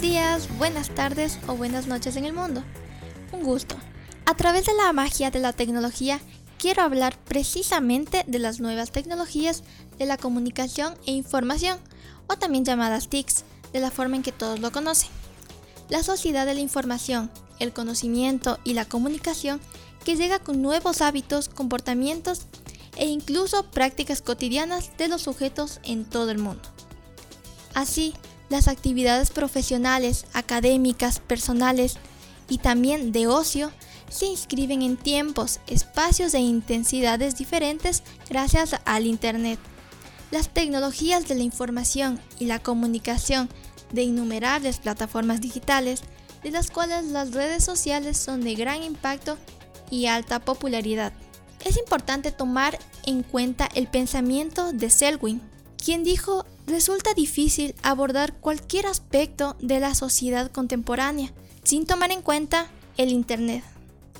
Días, buenas tardes o buenas noches en el mundo. Un gusto. A través de la magia de la tecnología, quiero hablar precisamente de las nuevas tecnologías de la comunicación e información, o también llamadas TICs, de la forma en que todos lo conocen. La sociedad de la información, el conocimiento y la comunicación que llega con nuevos hábitos, comportamientos e incluso prácticas cotidianas de los sujetos en todo el mundo. Así, las actividades profesionales, académicas, personales y también de ocio se inscriben en tiempos, espacios e intensidades diferentes gracias al Internet. Las tecnologías de la información y la comunicación de innumerables plataformas digitales, de las cuales las redes sociales son de gran impacto y alta popularidad. Es importante tomar en cuenta el pensamiento de Selwyn, quien dijo, resulta difícil abordar cualquier aspecto de la sociedad contemporánea sin tomar en cuenta el Internet.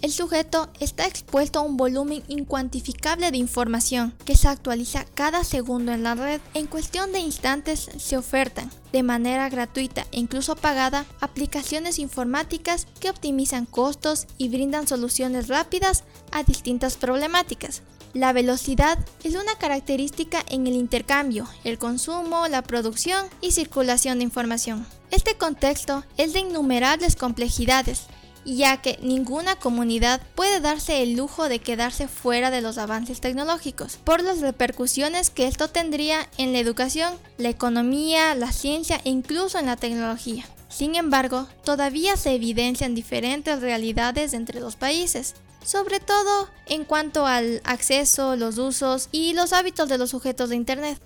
El sujeto está expuesto a un volumen incuantificable de información que se actualiza cada segundo en la red. En cuestión de instantes se ofertan, de manera gratuita e incluso pagada, aplicaciones informáticas que optimizan costos y brindan soluciones rápidas a distintas problemáticas. La velocidad es una característica en el intercambio, el consumo, la producción y circulación de información. Este contexto es de innumerables complejidades ya que ninguna comunidad puede darse el lujo de quedarse fuera de los avances tecnológicos, por las repercusiones que esto tendría en la educación, la economía, la ciencia e incluso en la tecnología. Sin embargo, todavía se evidencian diferentes realidades entre los países, sobre todo en cuanto al acceso, los usos y los hábitos de los sujetos de Internet.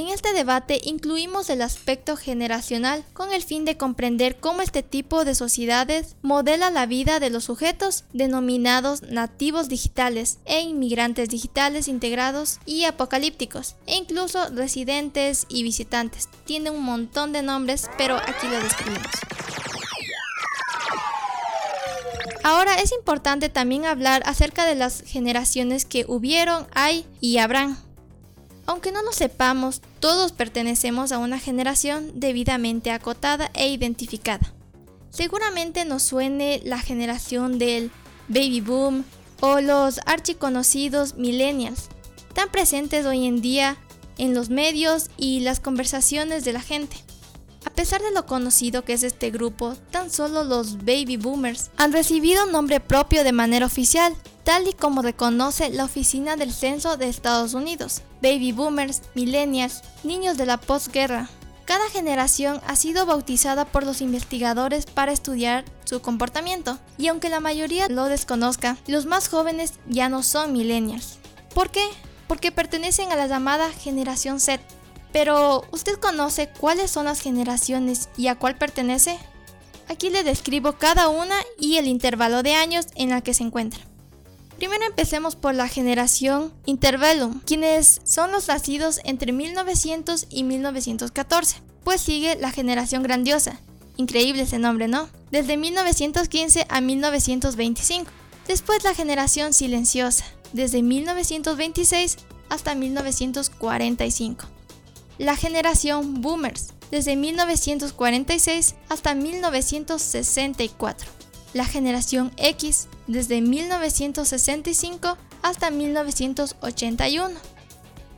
En este debate incluimos el aspecto generacional con el fin de comprender cómo este tipo de sociedades modela la vida de los sujetos denominados nativos digitales e inmigrantes digitales integrados y apocalípticos, e incluso residentes y visitantes. Tiene un montón de nombres, pero aquí lo describimos. Ahora es importante también hablar acerca de las generaciones que hubieron, hay y habrán. Aunque no lo sepamos, todos pertenecemos a una generación debidamente acotada e identificada. Seguramente nos suene la generación del baby boom o los archiconocidos millennials, tan presentes hoy en día en los medios y las conversaciones de la gente. A pesar de lo conocido que es este grupo, tan solo los baby boomers han recibido nombre propio de manera oficial, tal y como reconoce la Oficina del Censo de Estados Unidos. Baby boomers, millennials, niños de la posguerra. Cada generación ha sido bautizada por los investigadores para estudiar su comportamiento, y aunque la mayoría lo desconozca, los más jóvenes ya no son millennials. ¿Por qué? Porque pertenecen a la llamada generación Z. Pero, ¿usted conoce cuáles son las generaciones y a cuál pertenece? Aquí le describo cada una y el intervalo de años en la que se encuentra. Primero empecemos por la generación Interbellum, quienes son los nacidos entre 1900 y 1914. Pues sigue la generación grandiosa, increíble ese nombre, ¿no? Desde 1915 a 1925. Después la generación silenciosa, desde 1926 hasta 1945. La generación Boomers, desde 1946 hasta 1964 la generación X desde 1965 hasta 1981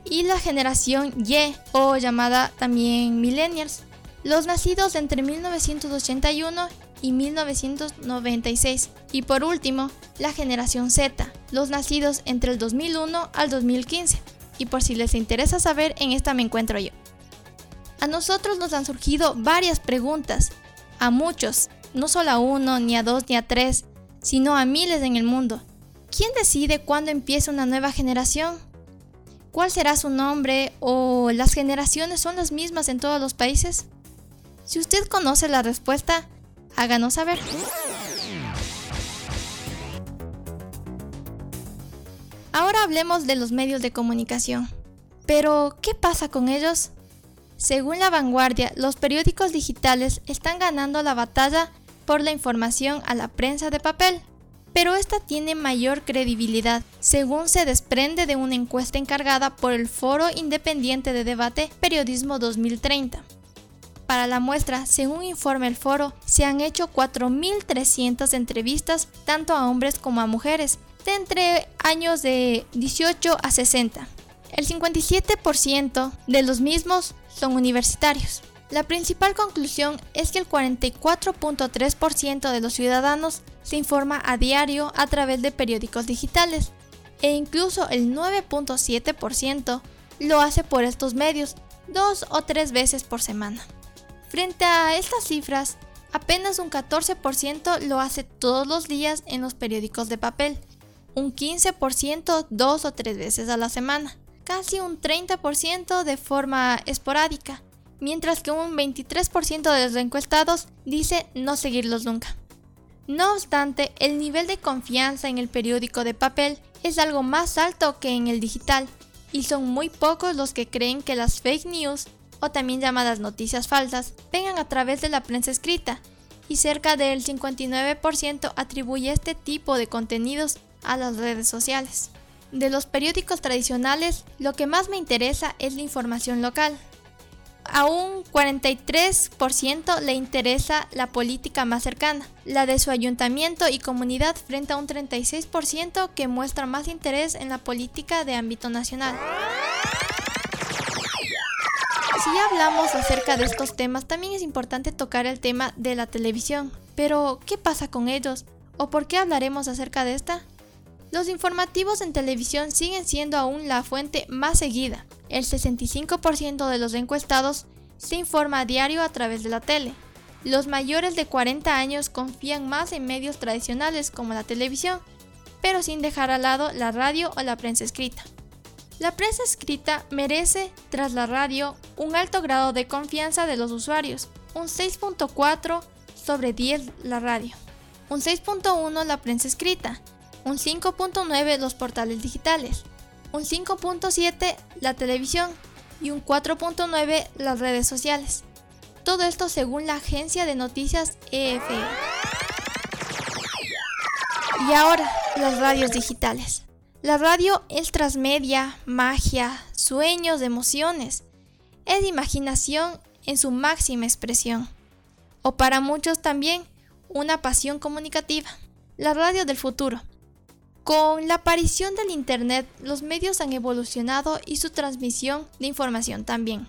y la generación Y o llamada también millennials, los nacidos entre 1981 y 1996 y por último la generación Z, los nacidos entre el 2001 al 2015 y por si les interesa saber en esta me encuentro yo. A nosotros nos han surgido varias preguntas, a muchos, no solo a uno, ni a dos, ni a tres, sino a miles en el mundo. ¿Quién decide cuándo empieza una nueva generación? ¿Cuál será su nombre o las generaciones son las mismas en todos los países? Si usted conoce la respuesta, háganos saber. Ahora hablemos de los medios de comunicación. Pero, ¿qué pasa con ellos? Según la vanguardia, los periódicos digitales están ganando la batalla por la información a la prensa de papel, pero esta tiene mayor credibilidad, según se desprende de una encuesta encargada por el Foro Independiente de Debate Periodismo 2030. para la muestra, según informa el foro, se han hecho 4.300 entrevistas tanto a hombres como a mujeres, de entre años de 18 a 60. El 57% de los mismos son universitarios. La principal conclusión es que el 44.3% de los ciudadanos se informa a diario a través de periódicos digitales e incluso el 9.7% lo hace por estos medios dos o tres veces por semana. Frente a estas cifras, apenas un 14% lo hace todos los días en los periódicos de papel, un 15% dos o tres veces a la semana, casi un 30% de forma esporádica, mientras que un 23% de los encuestados dice no seguirlos nunca. No obstante, el nivel de confianza en el periódico de papel es algo más alto que en el digital, y son muy pocos los que creen que las fake news, o también llamadas noticias falsas, vengan a través de la prensa escrita, y cerca del 59% atribuye este tipo de contenidos a las redes sociales. De los periódicos tradicionales, lo que más me interesa es la información local, a un 43% le interesa la política más cercana, la de su ayuntamiento y comunidad frente a un 36% que muestra más interés en la política de ámbito nacional. Si ya hablamos acerca de estos temas, también es importante tocar el tema de la televisión. Pero, ¿qué pasa con ellos? ¿O por qué hablaremos acerca de esta? Los informativos en televisión siguen siendo aún la fuente más seguida. El 65% de los encuestados se informa a diario a través de la tele. Los mayores de 40 años confían más en medios tradicionales como la televisión, pero sin dejar al lado la radio o la prensa escrita. La prensa escrita merece, tras la radio, un alto grado de confianza de los usuarios, un 6.4 sobre 10 la radio, un 6.1 la prensa escrita, un 5.9 los portales digitales, un 5.7 la televisión y un 4.9 las redes sociales. Todo esto según la agencia de noticias EFE. Y ahora, las radios digitales. La radio es transmedia, magia, sueños, emociones. Es imaginación en su máxima expresión. O para muchos también, una pasión comunicativa. La radio del futuro. Con la aparición del Internet, los medios han evolucionado y su transmisión de información también.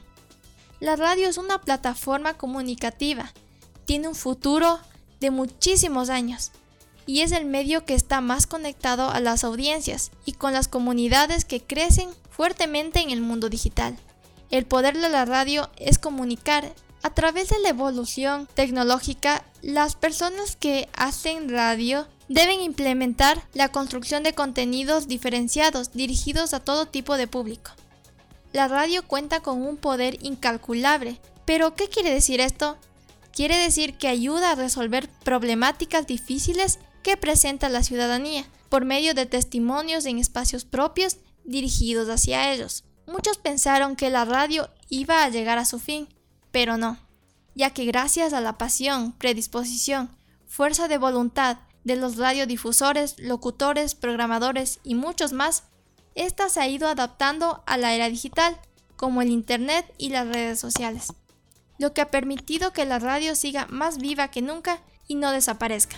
La radio es una plataforma comunicativa, tiene un futuro de muchísimos años y es el medio que está más conectado a las audiencias y con las comunidades que crecen fuertemente en el mundo digital. El poder de la radio es comunicar. A través de la evolución tecnológica, las personas que hacen radio deben implementar la construcción de contenidos diferenciados dirigidos a todo tipo de público. La radio cuenta con un poder incalculable, pero ¿qué quiere decir esto? Quiere decir que ayuda a resolver problemáticas difíciles que presenta la ciudadanía por medio de testimonios en espacios propios dirigidos hacia ellos. Muchos pensaron que la radio iba a llegar a su fin, pero no, ya que gracias a la pasión, predisposición, fuerza de voluntad de los radiodifusores, locutores, programadores y muchos más, esta se ha ido adaptando a la era digital, como el Internet y las redes sociales, lo que ha permitido que la radio siga más viva que nunca y no desaparezca.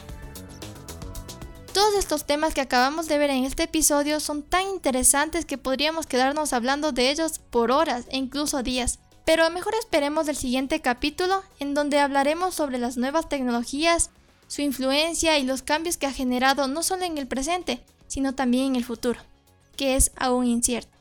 Todos estos temas que acabamos de ver en este episodio son tan interesantes que podríamos quedarnos hablando de ellos por horas e incluso días. Pero mejor esperemos el siguiente capítulo en donde hablaremos sobre las nuevas tecnologías su influencia y los cambios que ha generado no solo en el presente, sino también en el futuro, que es aún incierto.